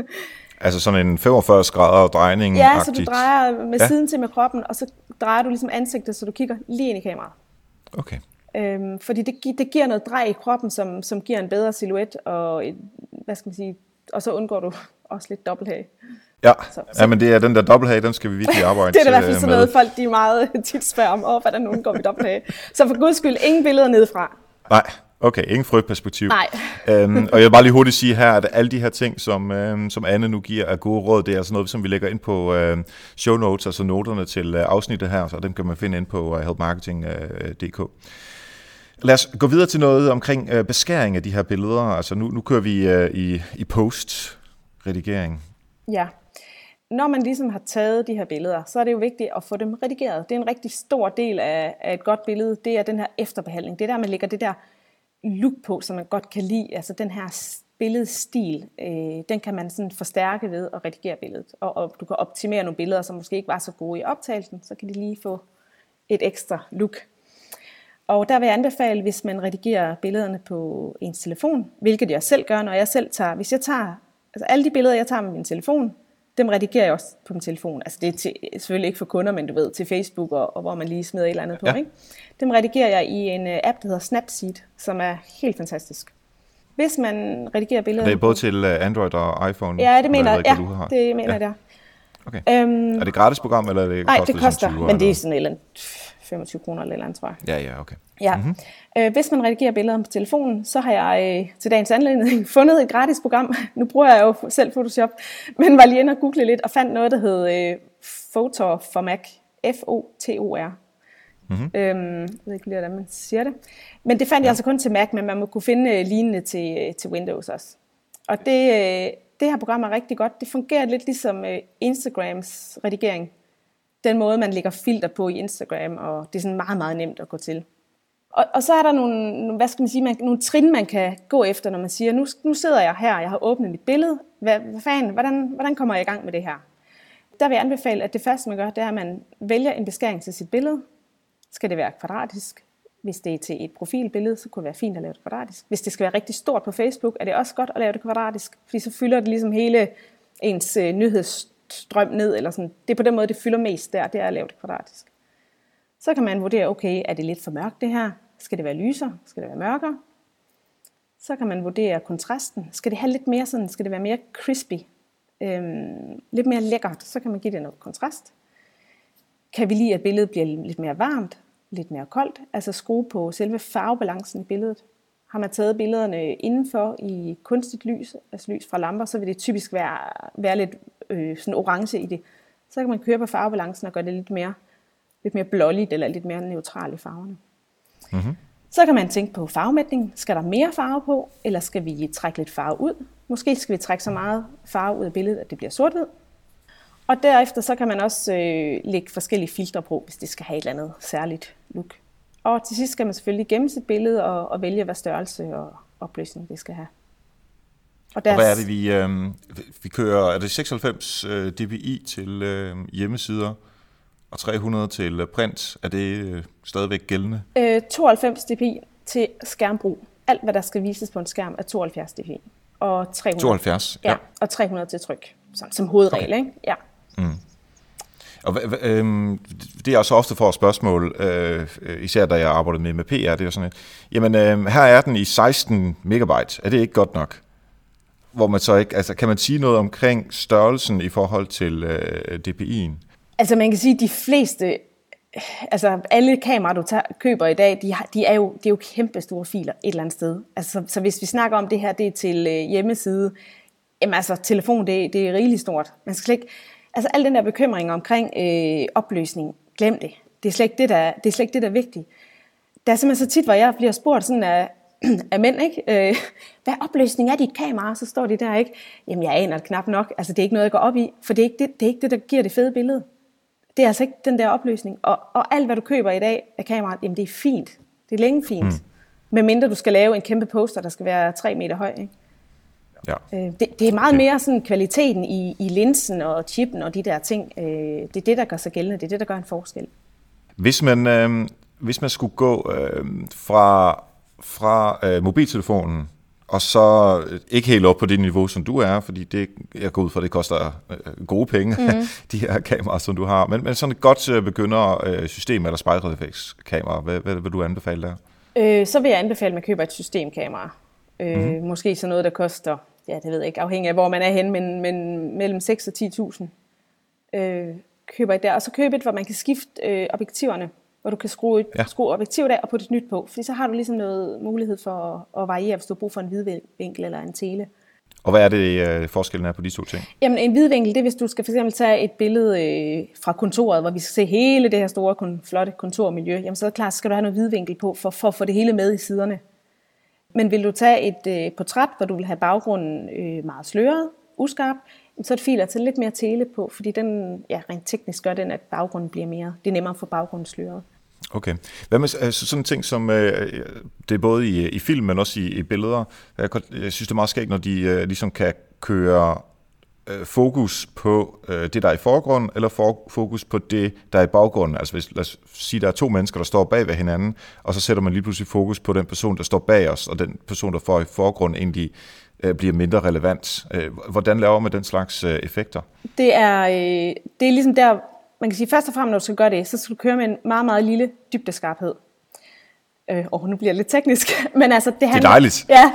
altså sådan en 45 grader drejning Ja, så du drejer med ja. siden til med kroppen, og så drejer du ligesom ansigtet, så du kigger lige ind i kameraet. Okay. Øhm, fordi det, det giver noget drej i kroppen, som, som giver en bedre silhuet, og, et, hvad skal man sige, og så undgår du også lidt dobbelthage. Ja, så, så. ja, men det er den der dobbelthage, den skal vi virkelig arbejde Det er i hvert fald sådan noget, folk de meget tit spørger om, oh, hvordan undgår vi dobbelthage. Så for guds skyld, ingen billeder nedefra. Nej, okay, ingen frygtperspektiv. Nej. øhm, og jeg vil bare lige hurtigt sige her, at alle de her ting, som, øhm, som Anne nu giver af gode råd, det er altså noget, som vi lægger ind på øh, show notes, altså noterne til øh, afsnittet her, så dem kan man finde ind på uh, helpmarketing.dk. Uh, Lad os gå videre til noget omkring øh, beskæring af de her billeder. Altså nu, nu kører vi øh, i, i post-redigering. Ja. Når man ligesom har taget de her billeder, så er det jo vigtigt at få dem redigeret. Det er en rigtig stor del af, af et godt billede. Det er den her efterbehandling. Det er der, man lægger det der look på, som man godt kan lide. Altså den her billedstil, øh, den kan man sådan forstærke ved at redigere billedet. Og, og du kan optimere nogle billeder, som måske ikke var så gode i optagelsen, så kan de lige få et ekstra look. Og der vil jeg anbefale, hvis man redigerer billederne på ens telefon, hvilket jeg selv gør, når jeg selv tager, hvis jeg tager, altså alle de billeder, jeg tager med min telefon, dem redigerer jeg også på min telefon. Altså det er til, selvfølgelig ikke for kunder, men du ved, til Facebook, og, og hvor man lige smider et eller andet på. Ja. Ikke? Dem redigerer jeg i en uh, app, der hedder Snapseed, som er helt fantastisk. Hvis man redigerer billeder... Det er både til øh, Android og iPhone? Ja, det mener, jeg, ja, det mener ja. jeg, Okay. Øhm, er det et gratis program, eller er det Nej, det koster, men det er sådan et eller andet 25 kroner eller andet, tror jeg. Ja, ja, okay. Ja. Mm-hmm. Øh, hvis man redigerer billeder på telefonen, så har jeg øh, til dagens anledning fundet et gratis program. Nu bruger jeg jo selv Photoshop, men var lige inde og google lidt og fandt noget, der hed øh, Photor for Mac. F-O-T-O-R. Mm-hmm. Øhm, jeg ved ikke lige, hvordan man siger det. Men det fandt ja. jeg altså kun til Mac, men man må kunne finde øh, lignende til, øh, til Windows også. Og det, øh, det her program er rigtig godt. Det fungerer lidt ligesom øh, Instagrams redigering den måde, man lægger filter på i Instagram, og det er sådan meget, meget nemt at gå til. Og, og så er der nogle, hvad skal man sige, man, nogle trin, man kan gå efter, når man siger, nu, nu sidder jeg her, jeg har åbnet mit billede, hvad, hvad fanden, hvordan, hvordan kommer jeg i gang med det her? Der vil jeg anbefale, at det første, man gør, det er, at man vælger en beskæring til sit billede. Skal det være kvadratisk? Hvis det er til et profilbillede, så kunne det være fint at lave det kvadratisk. Hvis det skal være rigtig stort på Facebook, er det også godt at lave det kvadratisk, fordi så fylder det ligesom hele ens øh, nyhedsstrøm ned, eller sådan. Det er på den måde, det fylder mest der, det er at lave det kvadratisk. Så kan man vurdere, okay, er det lidt for mørkt det her? Skal det være lysere? Skal det være mørkere? Så kan man vurdere kontrasten. Skal det have lidt mere sådan, skal det være mere crispy? Øhm, lidt mere lækkert, så kan man give det noget kontrast. Kan vi lide, at billedet bliver lidt mere varmt, lidt mere koldt? Altså skrue på selve farvebalancen i billedet. Har man taget billederne indenfor i kunstigt lys, altså lys fra lamper, så vil det typisk være, være lidt øh, sådan orange i det. Så kan man køre på farvebalancen og gøre det lidt mere, lidt mere blåligt eller lidt mere neutralt i farverne. Mm-hmm. Så kan man tænke på farvemætning. Skal der mere farve på, eller skal vi trække lidt farve ud? Måske skal vi trække så meget farve ud af billedet, at det bliver sort-hvid. Og derefter så kan man også øh, lægge forskellige filtre på, hvis det skal have et eller andet særligt look. Og til sidst skal man selvfølgelig gemme sit billede og, og vælge, hvad størrelse og opløsning det skal have. Og, deres... og hvad er det, vi, øh, vi kører? Er det 96 øh, dpi til øh, hjemmesider og 300 til øh, print? Er det øh, stadigvæk gældende? Øh, 92 dpi til skærmbrug. Alt, hvad der skal vises på en skærm, er 72 dpi. Og 300, 72? Ja, ja, og 300 til tryk, som, som hovedregel. Okay. Ikke? Ja. Mm. Og øh, det er også ofte for spørgsmål, øh, især da jeg arbejdede med, med PR, det er sådan et, jamen øh, her er den i 16 megabyte, er det ikke godt nok? Hvor man så ikke, altså kan man sige noget omkring størrelsen i forhold til øh, DPI'en? Altså man kan sige, at de fleste, altså alle kameraer, du tager, køber i dag, de, har, de, er jo, det er jo kæmpe store filer et eller andet sted. Altså, så, så hvis vi snakker om det her, det er til øh, hjemmeside, jamen altså telefon, det, det er rigeligt stort. Man skal slet ikke, altså al den der bekymring omkring øh, opløsning, glem det. Det er, slet ikke det, der, det er slet ikke det, der er vigtigt. Der er simpelthen så tit, hvor jeg bliver spurgt sådan af, af mænd, ikke? Øh, hvad opløsning er dit kamera? Så står de der, ikke? Jamen, jeg aner det knap nok. Altså, det er ikke noget, jeg går op i, for det er ikke det, det, er ikke det der giver det fede billede. Det er altså ikke den der opløsning. Og, og alt, hvad du køber i dag af kameraet, jamen, det er fint. Det er længe fint. Mm. Medmindre du skal lave en kæmpe poster, der skal være 3 meter høj, ikke? Ja. Øh, det, det er meget mere sådan kvaliteten i, i linsen og chippen og de der ting. Øh, det er det, der gør sig gældende. Det er det, der gør en forskel. Hvis man, øh, hvis man skulle gå øh, fra, fra øh, mobiltelefonen og så ikke helt op på det niveau, som du er, fordi det, jeg går ud fra, det koster øh, gode penge, mm. de her kameraer, som du har. Men, men sådan et godt øh, begyndersystem eller spejlreflekskamera, hvad, hvad vil du anbefale der? Øh, så vil jeg anbefale, at man køber et systemkamera. Øh, mm. Måske sådan noget, der koster, ja, det ved jeg ikke, afhængig af, hvor man er hen, men, men mellem 6 og 10.000. Øh, køber et der, og så køb et, hvor man kan skifte øh, objektiverne hvor du kan skrue, ja. skrue objektivet af og putte et nyt på. Fordi så har du ligesom noget mulighed for at, at variere, hvis du har brug for en hvidvinkel eller en tele. Og hvad er det, øh, forskellen er på de to ting? Jamen en hvidvinkel, det er, hvis du skal for eksempel tage et billede øh, fra kontoret, hvor vi skal se hele det her store, kun, flotte kontormiljø. Jamen så er det klart, så skal du have noget hvidvinkel på, for, for at få det hele med i siderne. Men vil du tage et øh, portræt, hvor du vil have baggrunden øh, meget sløret, uskarp, så er det at tage lidt mere tele på, fordi den, ja, rent teknisk gør den, at baggrunden bliver mere, det er nemmere for baggrunden sløret. Okay. Hvad med altså, sådan en ting som, øh, det er både i, i film, men også i, i billeder. Jeg, jeg synes, det er meget skægt, når de øh, ligesom kan køre øh, fokus på øh, det, der er i forgrunden, eller for, fokus på det, der er i baggrunden. Altså hvis, lad os sige, der er to mennesker, der står bag ved hinanden, og så sætter man lige pludselig fokus på den person, der står bag os, og den person, der får i forgrunden, egentlig øh, bliver mindre relevant. Øh, hvordan laver man den slags øh, effekter? Det er, øh, det er ligesom der, man kan sige, først og fremmest, når du skal gøre det, så skal du køre med en meget, meget lille dybdeskarphed. Øh, og nu bliver det lidt teknisk, men altså... Det, handler, det er dejligt. Ja,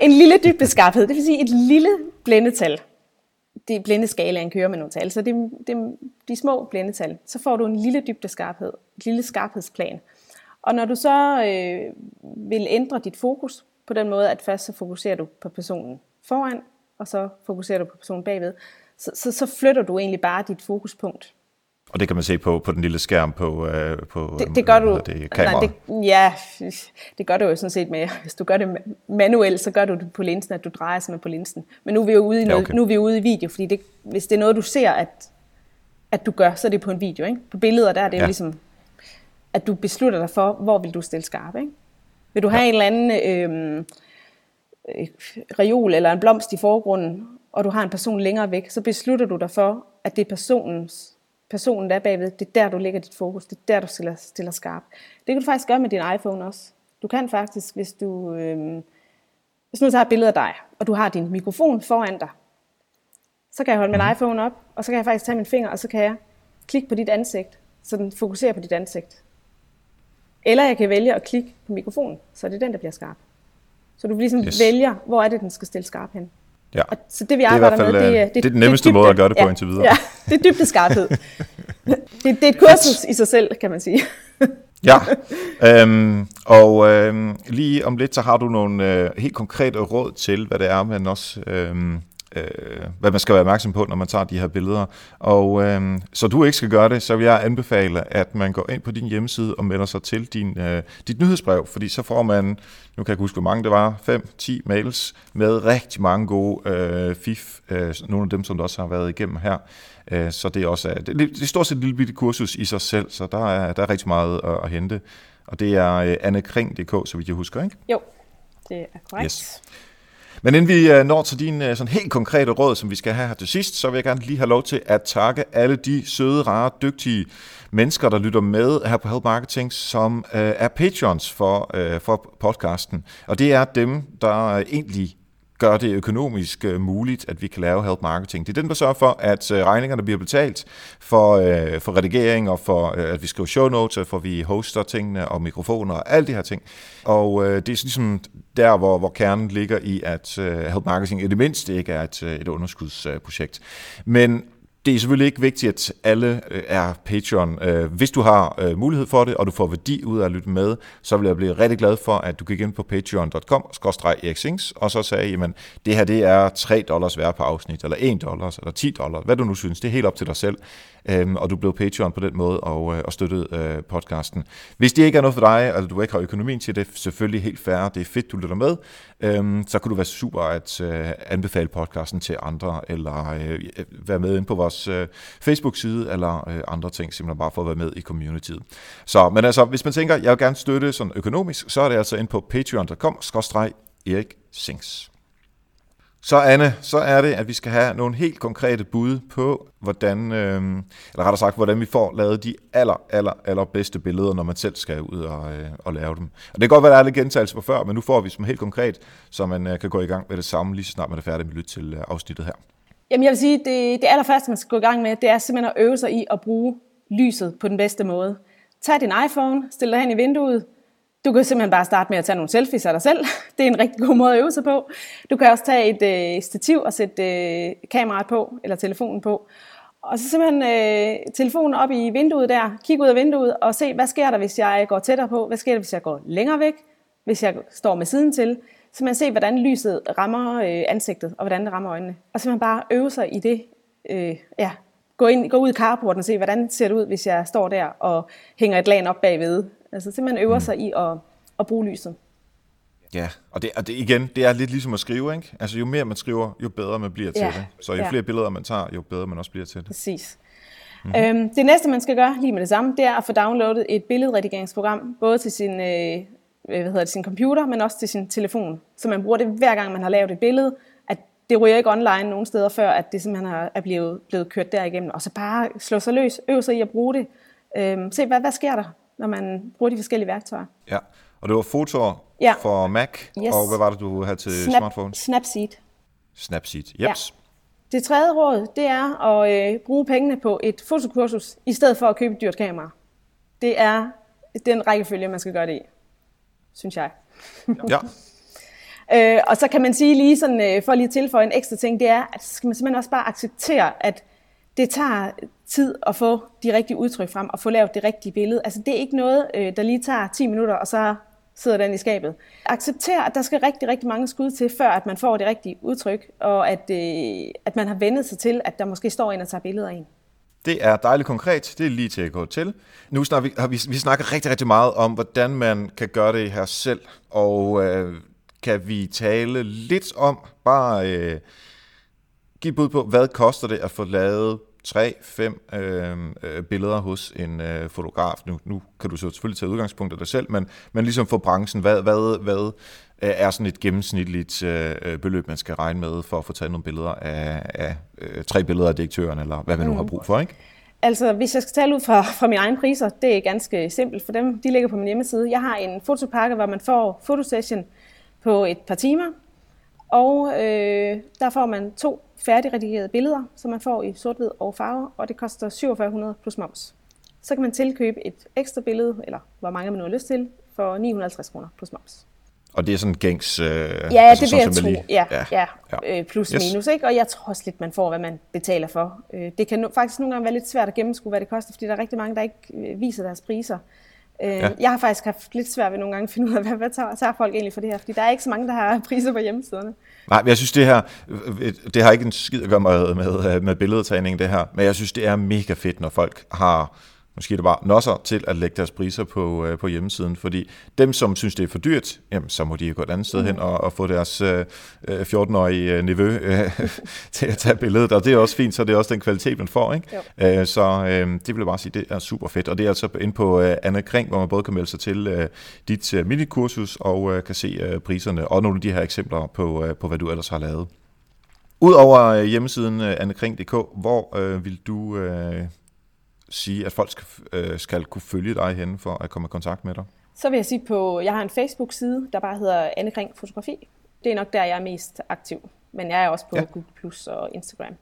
en lille dybdeskarphed, det vil sige et lille blændetal. Det er blændeskalaen kører med nogle tal, så det er, det er de små blændetal. Så får du en lille dybdeskarphed, et lille skarphedsplan. Og når du så øh, vil ændre dit fokus på den måde, at først så fokuserer du på personen foran, og så fokuserer du på personen bagved, så, så, så flytter du egentlig bare dit fokuspunkt og det kan man se på, på den lille skærm på, øh, på det, det gør du, det, nej, det, ja, det gør du jo sådan set med, hvis du gør det manuelt, så gør du det på linsen, at du drejer simpelthen på linsen. Men nu er vi jo ude i, noget, ja, okay. nu er vi ude i video, fordi det, hvis det er noget, du ser, at, at du gør, så er det på en video. Ikke? På billeder der er det ja. jo ligesom, at du beslutter dig for, hvor vil du stille skarp. Ikke? Vil du have ja. en eller anden øh, øh, reol eller en blomst i forgrunden, og du har en person længere væk, så beslutter du dig for, at det er personens personen der er bagved, det er der, du lægger dit fokus, det er der, du stiller, stiller skarp. Det kan du faktisk gøre med din iPhone også. Du kan faktisk, hvis du, øh, hvis nu tager et billede af dig, og du har din mikrofon foran dig, så kan jeg holde min mhm. iPhone op, og så kan jeg faktisk tage min finger, og så kan jeg klikke på dit ansigt, så den fokuserer på dit ansigt. Eller jeg kan vælge at klikke på mikrofonen, så det er den, der bliver skarp. Så du ligesom yes. vælger, hvor er det, den skal stille skarp hen. Ja. Og, så det vi arbejder det er med, det, det, det er den nemmeste det måde at gøre det på ja, indtil videre. Ja, det er dybde skarphed. det, det er et kursus i sig selv, kan man sige. ja, øhm, og øhm, lige om lidt, så har du nogle øh, helt konkrete råd til, hvad det er, man også øhm, øh, hvad man skal være opmærksom på, når man tager de her billeder. Og øh, så du ikke skal gøre det, så vil jeg anbefale, at man går ind på din hjemmeside og melder sig til din, øh, dit nyhedsbrev, fordi så får man, nu kan jeg huske, hvor mange det var, 5-10 mails med rigtig mange gode øh, fif, øh, nogle af dem, som du også har været igennem her. Øh, så det er også det, det er stort set et lille bitte kursus i sig selv, så der er, der er rigtig meget at, at hente. Og det er øh, annekring.dk, så vidt jeg husker, ikke? Jo, det er korrekt. Yes. Men inden vi øh, når til din øh, sådan helt konkrete råd, som vi skal have her til sidst, så vil jeg gerne lige have lov til at takke alle de søde, rare, dygtige mennesker, der lytter med her på Help Marketing, som øh, er patrons for, øh, for podcasten. Og det er dem, der egentlig gør det økonomisk øh, muligt, at vi kan lave help marketing. Det er den, der sørger for, at øh, regningerne bliver betalt for, øh, for redigering og for, øh, at vi skriver show notes, og for vi hoster tingene og mikrofoner og alle de her ting. Og øh, det er ligesom der, hvor, hvor kernen ligger i, at øh, help marketing i det mindste ikke er et, øh, et underskudsprojekt. Men det er selvfølgelig ikke vigtigt, at alle øh, er Patreon. Øh, hvis du har øh, mulighed for det, og du får værdi ud af at lytte med, så vil jeg blive rigtig glad for, at du gik ind på patreon.com, og så sagde, jamen, det her det er 3 dollars værd per afsnit, eller 1 dollars, eller 10 dollars, hvad du nu synes. Det er helt op til dig selv øhm, og du blev Patreon på den måde og, øh, og støttede øh, podcasten. Hvis det ikke er noget for dig, eller du ikke har økonomien til det, selvfølgelig helt fair, det er fedt, du lytter med, øhm, så kunne du være super at øh, anbefale podcasten til andre, eller øh, være med ind på vores øh, Facebook-side, eller øh, andre ting, simpelthen bare for at være med i communityet. Så, men altså, hvis man tænker, jeg vil gerne støtte sådan økonomisk, så er det altså ind på patreon.com, Erik Sings. Så Anne, så er det, at vi skal have nogle helt konkrete bud på, hvordan, øh, eller rettere sagt, hvordan vi får lavet de aller, aller, aller bedste billeder, når man selv skal ud og, øh, og lave dem. Og det kan godt være, at der er lidt gentagelse på før, men nu får vi som helt konkret, så man øh, kan gå i gang med det samme, lige så snart man er færdig med at lytte til øh, afsnittet her. Jamen jeg vil sige, det, det allerførste, man skal gå i gang med, det er simpelthen at øve sig i at bruge lyset på den bedste måde. Tag din iPhone, stil dig hen i vinduet, du kan simpelthen bare starte med at tage nogle selfies af dig selv. Det er en rigtig god måde at øve sig på. Du kan også tage et øh, stativ og sætte øh, kameraet på, eller telefonen på. Og så simpelthen øh, telefonen op i vinduet der, kig ud af vinduet og se, hvad sker der, hvis jeg går tættere på? Hvad sker der, hvis jeg går længere væk? Hvis jeg står med siden til? Simpelthen se, hvordan lyset rammer øh, ansigtet, og hvordan det rammer øjnene. Og simpelthen bare øve sig i det. Øh, ja, gå, ind, gå ud i carporten og se, hvordan ser det ud, hvis jeg står der og hænger et lag op bagved. Altså simpelthen øver mm. sig i at, at bruge lyset. Ja, og det, og det igen, det er lidt ligesom at skrive, ikke? Altså jo mere man skriver, jo bedre man bliver til ja. det. Så jo ja. flere billeder man tager, jo bedre man også bliver til det. Præcis. Mm-hmm. Øhm, det næste, man skal gøre lige med det samme, det er at få downloadet et billedredigeringsprogram, både til sin, øh, hvad hedder det, sin computer, men også til sin telefon. Så man bruger det hver gang, man har lavet et billede, at det ryger ikke online nogen steder før, at det simpelthen er blevet, blevet kørt derigennem. Og så bare slå sig løs, øve sig i at bruge det. Øhm, se, hvad, hvad sker der? Når man bruger de forskellige værktøjer. Ja, og det var fotoer ja. for Mac, yes. og hvad var det, du havde til Snap, smartphone? Snapseed. Snapseed, jeps. Ja. Det tredje råd, det er at øh, bruge pengene på et fotokursus, i stedet for at købe et dyrt kamera. Det er den rækkefølge, man skal gøre det i, synes jeg. Ja. øh, og så kan man sige lige sådan, øh, for lige at tilføje en ekstra ting, det er, at skal man simpelthen også bare acceptere, at det tager tid at få de rigtige udtryk frem og få lavet det rigtige billede. Altså det er ikke noget, øh, der lige tager 10 minutter, og så sidder den i skabet. Accepter, at der skal rigtig, rigtig mange skud til, før at man får det rigtige udtryk, og at, øh, at man har vendet sig til, at der måske står en og tager billeder af en. Det er dejligt konkret. Det er lige til at gå til. Nu snakker vi, har vi, vi snakker rigtig, rigtig meget om, hvordan man kan gøre det her selv. Og øh, kan vi tale lidt om, bare øh, give bud på, hvad koster det at få lavet tre, fem øh, billeder hos en øh, fotograf. Nu, nu kan du så selvfølgelig tage udgangspunkt af dig selv, men, men ligesom for branchen, hvad, hvad, hvad øh, er sådan et gennemsnitligt øh, øh, beløb, man skal regne med for at få taget nogle billeder af, af øh, tre billeder af direktøren, eller hvad man nu har brug for, ikke? Altså, hvis jeg skal tale ud fra, fra mine egne priser, det er ganske simpelt for dem. De ligger på min hjemmeside. Jeg har en fotopakke, hvor man får fotosession på et par timer, og øh, der får man to færdigredigerede billeder, som man får i sort-hvid og farve, og det koster 4700 plus moms. Så kan man tilkøbe et ekstra billede, eller hvor mange man nu har lyst til, for 950 kroner plus moms. Og det er sådan gængs... Øh, ja, altså, det vil jeg tro. Lige... Ja, ja, ja, ja. Øh, plus yes. minus. Ikke? Og jeg tror også lidt, man får, hvad man betaler for. Øh, det kan no, faktisk nogle gange være lidt svært at gennemskue, hvad det koster, fordi der er rigtig mange, der ikke øh, viser deres priser. Øh, ja. Jeg har faktisk haft lidt svært ved nogle gange at finde ud af, hvad, hvad tager, tager folk egentlig for det her, fordi der er ikke så mange, der har priser på hjemmesiderne. Nej, men jeg synes det her, det har ikke en skid at gøre med, med, med billedtagning det her, men jeg synes det er mega fedt, når folk har måske det bare nosser til at lægge deres priser på, øh, på hjemmesiden, fordi dem, som synes, det er for dyrt, jamen, så må de jo gå et andet sted mm. hen og, og få deres øh, 14-årige øh, nevø øh, til at tage billedet, og det er også fint, så det er også den kvalitet, man får. Ikke? Øh, så øh, det vil jeg bare sige, det er super fedt, og det er altså ind på øh, Anna Kring, hvor man både kan melde sig til øh, dit øh, minikursus og øh, kan se øh, priserne, og nogle af de her eksempler på, øh, på hvad du ellers har lavet. Udover øh, hjemmesiden øh, annekring.dk, hvor øh, vil du øh, sige, at folk skal, øh, skal kunne følge dig hen for at komme i kontakt med dig? Så vil jeg sige på, jeg har en Facebook-side, der bare hedder Anne Kring Fotografi. Det er nok der, jeg er mest aktiv. Men jeg er også på ja. Google Plus og Instagram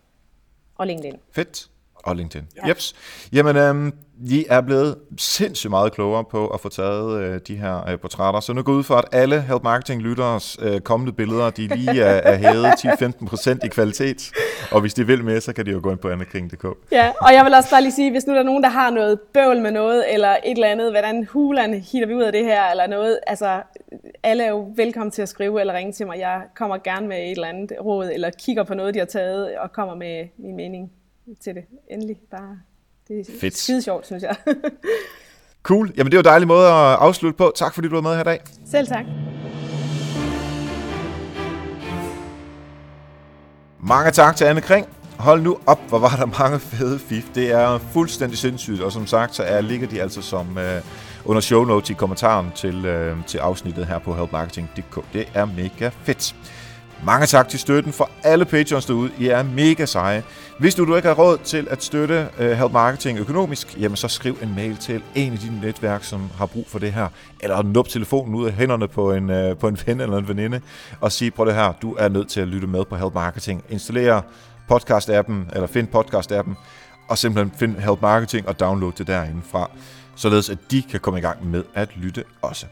og LinkedIn. Fedt og LinkedIn. Ja. Jeps. Jamen, øhm, I er blevet sindssygt meget klogere på at få taget øh, de her øh, portrætter. Så nu går ud for, at alle Help Marketing lytteres øh, kommende billeder, de lige er, er hævet 10-15% i kvalitet. Og hvis de vil med, så kan de jo gå ind på annekring.dk. Ja, og jeg vil også bare lige sige, hvis nu der er nogen, der har noget bøvl med noget, eller et eller andet, hvordan hulen hitter vi ud af det her, eller noget, altså alle er jo velkommen til at skrive eller ringe til mig. Jeg kommer gerne med et eller andet råd, eller kigger på noget, de har taget, og kommer med min mening til det. Endelig bare. Det er Fedt. skide sjovt, synes jeg. cool. Jamen det er jo en dejlig måde at afslutte på. Tak fordi du var med her i dag. Selv tak. Mange tak til Anne Kring. Hold nu op, hvor var der mange fede fif. Det er fuldstændig sindssygt, og som sagt, så er, ligger de altså som øh, under show notes i kommentaren til, øh, til afsnittet her på helpmarketing.dk. Det er mega fedt. Mange tak til støtten for alle patrons derude. I er mega seje. Hvis du, du ikke har råd til at støtte uh, Help Marketing økonomisk, jamen så skriv en mail til en af dine netværk, som har brug for det her. Eller nup telefonen ud af hænderne på en, uh, på en ven eller en veninde og sige, prøv det her, du er nødt til at lytte med på Help Marketing. Installer podcast-appen, eller find podcast-appen, og simpelthen find Help Marketing og download det derinde fra, således at de kan komme i gang med at lytte også.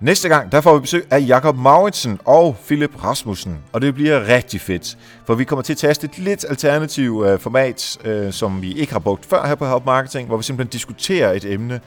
Næste gang, der får vi besøg af Jakob Mauritsen og Philip Rasmussen, og det bliver rigtig fedt, for vi kommer til at teste et lidt alternativt øh, format, øh, som vi ikke har brugt før her på Help Marketing, hvor vi simpelthen diskuterer et emne,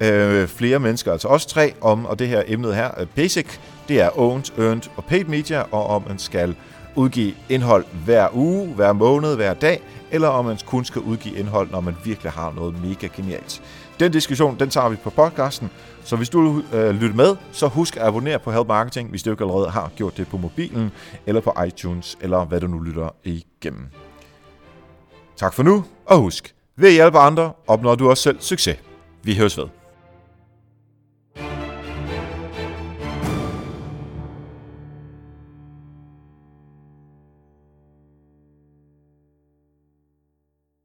øh, flere mennesker, altså os tre, om, og det her emnet her, øh, Basic, det er Owned, Earned og Paid Media, og om man skal udgive indhold hver uge, hver måned, hver dag, eller om man kun skal udgive indhold, når man virkelig har noget mega genialt. Den diskussion, den tager vi på podcasten, så hvis du øh, lytter med, så husk at abonnere på Help Marketing, hvis du ikke allerede har gjort det på mobilen, eller på iTunes, eller hvad du nu lytter igennem. Tak for nu, og husk, ved at hjælpe andre, opnår du også selv succes. Vi høres ved.